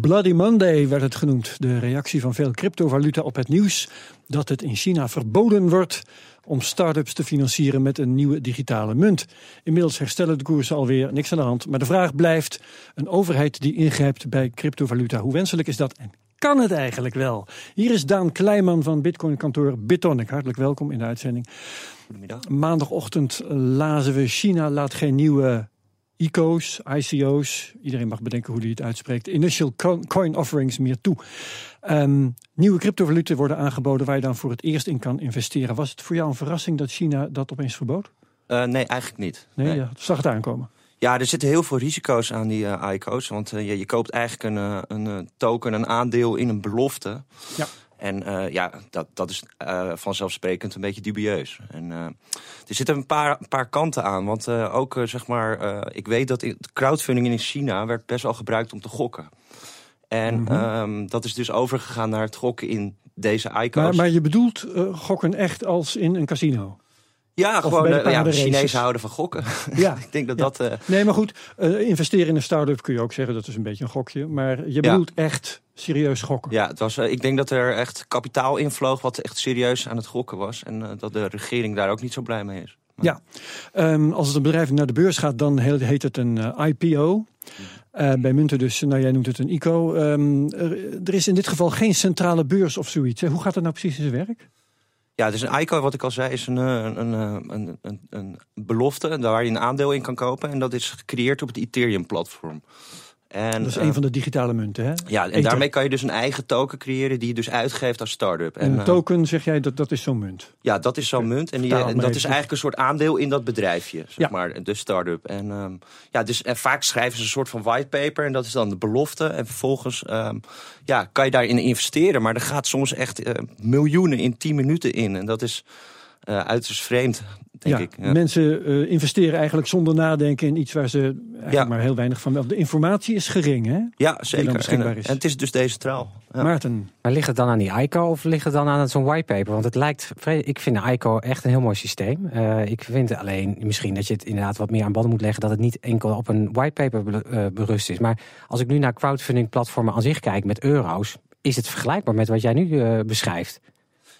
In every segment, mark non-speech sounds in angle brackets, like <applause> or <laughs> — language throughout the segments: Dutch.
Bloody Monday werd het genoemd. De reactie van veel cryptovaluta op het nieuws dat het in China verboden wordt om start-ups te financieren met een nieuwe digitale munt. Inmiddels herstellen de koersen alweer, niks aan de hand. Maar de vraag blijft, een overheid die ingrijpt bij cryptovaluta, hoe wenselijk is dat en kan het eigenlijk wel? Hier is Daan Kleiman van Bitcoin-kantoor Bitonic. Hartelijk welkom in de uitzending. Goedemiddag. Maandagochtend lazen we China laat geen nieuwe ICO's, ICO's, iedereen mag bedenken hoe die het uitspreekt, initial coin offerings meer toe. Ehm, nieuwe cryptovaluten worden aangeboden waar je dan voor het eerst in kan investeren. Was het voor jou een verrassing dat China dat opeens verbood? Uh, nee, eigenlijk niet. Nee, nee. Ja, zag het aankomen? Ja, er zitten heel veel risico's aan die uh, ICO's. Want uh, je, je, koopt eigenlijk een, een token, een aandeel in een belofte. Ja. En uh, ja, dat, dat is uh, vanzelfsprekend een beetje dubieus. En uh, er zitten een paar, een paar kanten aan. Want ook, zeg maar, ik weet dat in, crowdfunding in China werd best wel gebruikt om te gokken. En mm -hmm. um, dat is dus overgegaan naar het gokken in deze ICO's. Maar, maar je bedoelt gokken echt als in een casino? Ja, of gewoon uh, ja, Chinezen houden van gokken. <laughs> Ja, <laughs> ik denk dat ja. dat. Uh... Nee, maar goed, uh, investeren in een start-up kun je ook zeggen dat is een beetje een gokje. Maar je bedoelt ja. echt serieus gokken. Ja, het was, ik denk dat er echt kapitaal invloog wat echt serieus aan het gokken was. En dat de regering daar ook niet zo blij mee is. Maar... Ja, um, als het een bedrijf naar de beurs gaat, dan heet het een IPO. Uh, bij munten dus, nou jij noemt het een ICO. Um, er, er is in dit geval geen centrale beurs of zoiets. Hè? Hoe gaat het nou precies in zijn werk? Ja, dus een ICO, wat ik al zei, is een, een, een, een, een belofte waar je een aandeel in kan kopen. En dat is gecreëerd op het Ethereum-platform. En, dat is uh, een van de digitale munten, hè? Ja, en Ether. daarmee kan je dus een eigen token creëren die je dus uitgeeft als start-up. En, en een token, zeg jij, dat, dat is zo'n munt? Ja, dat is zo'n munt. En, die, en dat is eigenlijk een soort aandeel in dat bedrijfje, zeg ja. maar, de start-up. En, um, ja, dus, en vaak schrijven ze een soort van whitepaper en dat is dan de belofte. En vervolgens um, ja, kan je daarin investeren. Maar er gaat soms echt uh, miljoenen in 10 minuten in. En dat is uh, uiterst vreemd. Denk ja, ik. Ja. Mensen uh, investeren eigenlijk zonder nadenken in iets waar ze eigenlijk ja. maar heel weinig van. De informatie is gering, hè? Ja, zeker. En, is. en het is dus decentraal. Ja. Maarten. Maar ligt het dan aan die ICO of ligt het dan aan zo'n whitepaper? Want het lijkt, ik vind de ICO echt een heel mooi systeem. Uh, ik vind alleen misschien dat je het inderdaad wat meer aan banden moet leggen. Dat het niet enkel op een whitepaper berust is. Maar als ik nu naar crowdfunding platformen aan zich kijk met euro's. Is het vergelijkbaar met wat jij nu uh, beschrijft?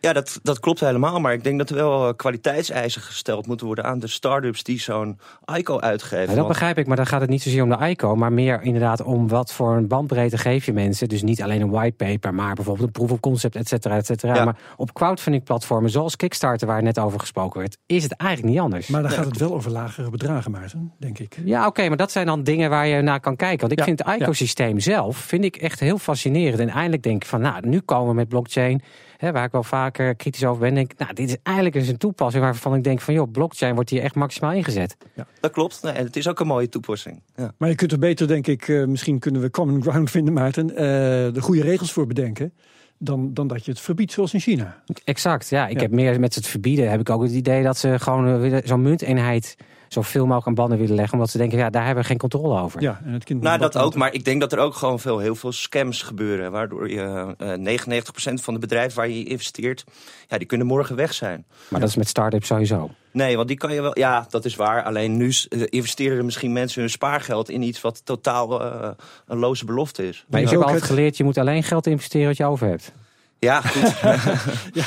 Ja, dat, dat klopt helemaal. Maar ik denk dat er wel kwaliteitseisen gesteld moeten worden aan de start-ups die zo'n ICO uitgeven. Ja, dat begrijp ik, maar dan gaat het niet zozeer om de ICO, maar meer inderdaad om wat voor een bandbreedte geef je mensen. Dus niet alleen een whitepaper, maar bijvoorbeeld een proof of concept, et cetera, et cetera. Ja. Maar op crowdfunding platformen zoals Kickstarter, waar net over gesproken werd, is het eigenlijk niet anders. Maar dan gaat het wel over lagere bedragen, Maarten, denk ik. Ja, oké, okay, maar dat zijn dan dingen waar je naar kan kijken. Want ik ja, vind het ecosysteem ja. zelf vind ik echt heel fascinerend. En eindelijk denk ik van, nou, nu komen we met blockchain. Hè, waar ik wel vaker kritisch over ben, denk nou, dit is eigenlijk eens een toepassing waarvan ik denk van, joh, blockchain wordt hier echt maximaal ingezet. Ja. Dat klopt. Nee, en het is ook een mooie toepassing. Ja. Maar je kunt er beter, denk ik, uh, misschien kunnen we common ground vinden, Maarten, uh, de goede regels voor bedenken. Dan, dan dat je het verbiedt zoals in China. Exact, ja. Ik ja. heb meer met het verbieden, heb ik ook het idee dat ze gewoon uh, zo'n munteenheid zoveel mogelijk aan banden willen leggen. Omdat ze denken, ja, daar hebben we geen controle over. Ja, en het kind nou, dat ook. Maar ik denk dat er ook gewoon veel, heel veel scams gebeuren. Waardoor je uh, 99% van de bedrijven waar je investeert, ja, die kunnen morgen weg zijn. Maar ja. dat is met start-ups sowieso. Nee, want die kan je wel. Ja, dat is waar. Alleen nu investeren er misschien mensen hun spaargeld in iets wat totaal uh, een loze belofte is. Maar ik heb altijd geleerd, je moet alleen geld investeren wat je over hebt. Ja, goed. <laughs> ja.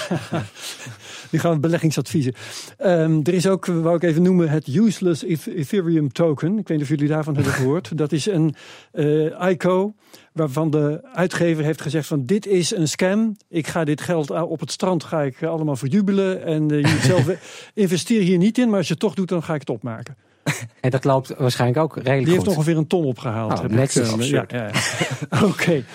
Nu gaan we beleggingsadviezen. Um, er is ook, wou ik even noemen, het Useless Ethereum Token. Ik weet niet of jullie daarvan hebben <laughs> gehoord. Dat is een uh, ICO waarvan de uitgever heeft gezegd van dit is een scam. Ik ga dit geld op het strand ga ik allemaal verjubelen. En uh, zelf <laughs> investeer hier niet in, maar als je het toch doet, dan ga ik het opmaken. En dat loopt waarschijnlijk ook redelijk Die heeft ongeveer een ton opgehaald. Oh, netjes. Ik, uh, ja, ja. Oké. Okay.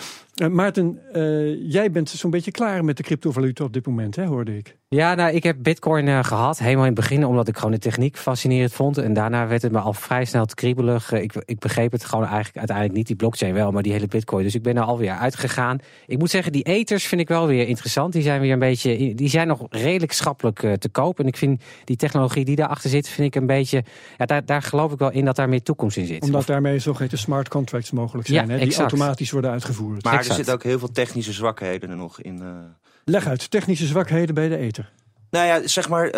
Uh, Maarten, uh, jij bent zo'n beetje klaar met de cryptovaluta op dit moment, hè, hoorde ik. Ja, nou, ik heb Bitcoin uh, gehad, helemaal in het begin, omdat ik gewoon de techniek fascinerend vond. En daarna werd het me al vrij snel te kriebelig. ik, ik begreep het gewoon eigenlijk uiteindelijk niet, die blockchain wel, maar die hele Bitcoin. Dus ik ben er alweer uitgegaan. Ik moet zeggen, die ethers vind ik wel weer interessant. Die zijn weer een beetje, die zijn nog redelijk schappelijk te koop. En ik vind die technologie die daarachter zit, vind ik een beetje, ja, daar, daar geloof ik wel in dat daar meer toekomst in zit. Omdat of, daarmee zogeheten smart contracts mogelijk zijn, hè, die automatisch worden uitgevoerd. Maar er zitten ook heel veel technische zwakheden er nog in. Uh... Leg uit, technische zwakheden bij de ether. Nou ja, zeg maar, uh,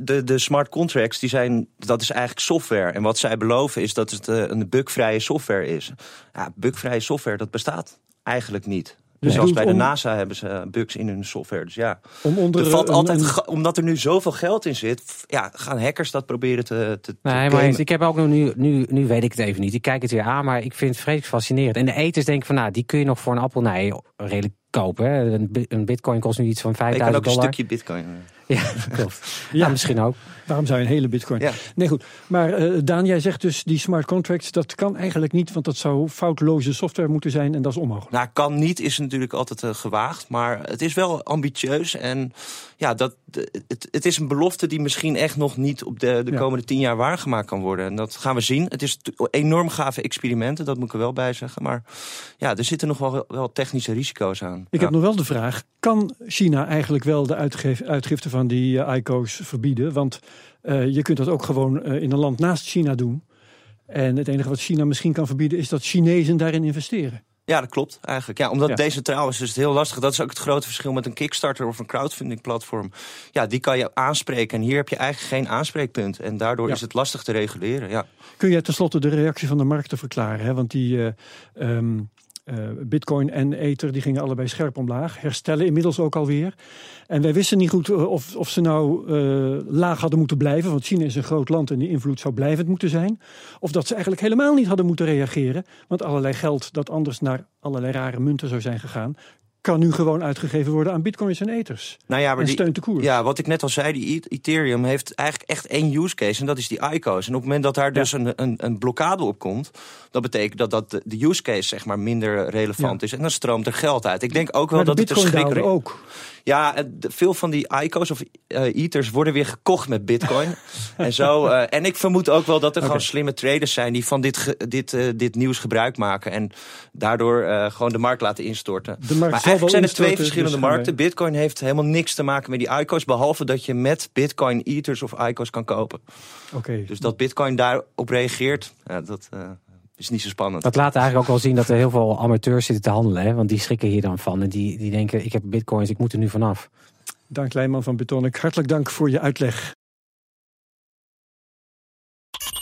de, de smart contracts, die zijn, dat is eigenlijk software. En wat zij beloven is dat het een bugvrije software is. Ja, bugvrije software, dat bestaat eigenlijk niet. Dus Zelfs bij de NASA hebben ze bugs in hun software. Dus ja, om onder, er valt altijd, omdat er nu zoveel geld in zit, ja, gaan hackers dat proberen te. te, nee, maar ik heb ook nog nu, nu, nu weet ik het even niet. Ik kijk het weer aan, maar ik vind het vreselijk fascinerend. En de eters denk ik van, nou, die kun je nog voor een appel, nee, redelijk kopen. Hè. Een, bitcoin kost nu iets van 5000 dollar. Ik kan ook een stukje bitcoin. Ja, klopt. <laughs> ja, misschien ook. Waarom zou je een hele bitcoin? Ja. Nee, goed. Maar uh, Daan, jij zegt dus die smart contracts, dat kan eigenlijk niet, want dat zou foutloze software moeten zijn en dat is onmogelijk. Nou, kan niet is natuurlijk altijd uh, gewaagd, maar het is wel ambitieus en ja, dat, het, het is een belofte die misschien echt nog niet op de, de komende tien jaar waargemaakt kan worden. En dat gaan we zien. Het is enorm gave experimenten, dat moet ik er wel bij zeggen. Maar ja, er zitten nog wel, wel technische risico's aan. Ik heb nog wel de vraag, kan China eigenlijk wel de uitgifte van die uh, ICO's verbieden? Want uh, je kunt dat ook gewoon uh, in een land naast China doen. En het enige wat China misschien kan verbieden is dat Chinezen daarin investeren. Ja, dat klopt eigenlijk. Ja, omdat ja. decentraal is, is het heel lastig. Dat is ook het grote verschil met een Kickstarter of een crowdfunding platform. Ja, die kan je aanspreken en hier heb je eigenlijk geen aanspreekpunt. En daardoor is het lastig te reguleren. Ja. Kun jij tenslotte de reactie van de markt te verklaren? Hè? Want die... Uh, um, uh, Bitcoin en Ether die gingen allebei scherp omlaag. Herstellen inmiddels ook alweer. En wij wisten niet goed eh, of, of ze nou uh, laag hadden moeten blijven. Want China is een groot land en die invloed zou blijvend moeten zijn. Of dat ze eigenlijk helemaal niet hadden moeten reageren. Want allerlei geld dat anders naar allerlei rare munten zou zijn gegaan kan nu gewoon uitgegeven worden aan bitcoins en ethers. Nou ja, maar en die, steunt de koers. Ja, wat ik net al zei, die e- Ethereum heeft eigenlijk echt één use case. En dat is die ICO's. En op het moment dat daar dus een, een, een, blokkade op komt... dat betekent dat, dat de use case zeg maar minder relevant is. En dan stroomt er geld uit. Ik denk ook wel dat het een ook. Ja, veel van die ICO's of uh, Ethers worden weer gekocht met bitcoin. <laughs> en zo. Uh, en ik vermoed ook wel dat er gewoon slimme traders zijn... die van dit, dit, dit nieuws gebruik maken. En daardoor gewoon de markt laten instorten. De markt eigenlijk zijn er twee verschillende dus markten. Bitcoin heeft helemaal niks te maken met die ICO's... behalve dat je met Bitcoin Ethers of ICO's kan kopen. Oké. Dus dat Bitcoin daarop reageert, ja, dat... Is niet zo spannend. Dat laat eigenlijk ook wel zien dat er heel veel amateurs zitten te handelen. Hè? Want die schrikken hier dan van. En die, die denken, ik heb bitcoins, ik moet er nu vanaf. Dank Leijman van Betonic. Hartelijk dank voor je uitleg.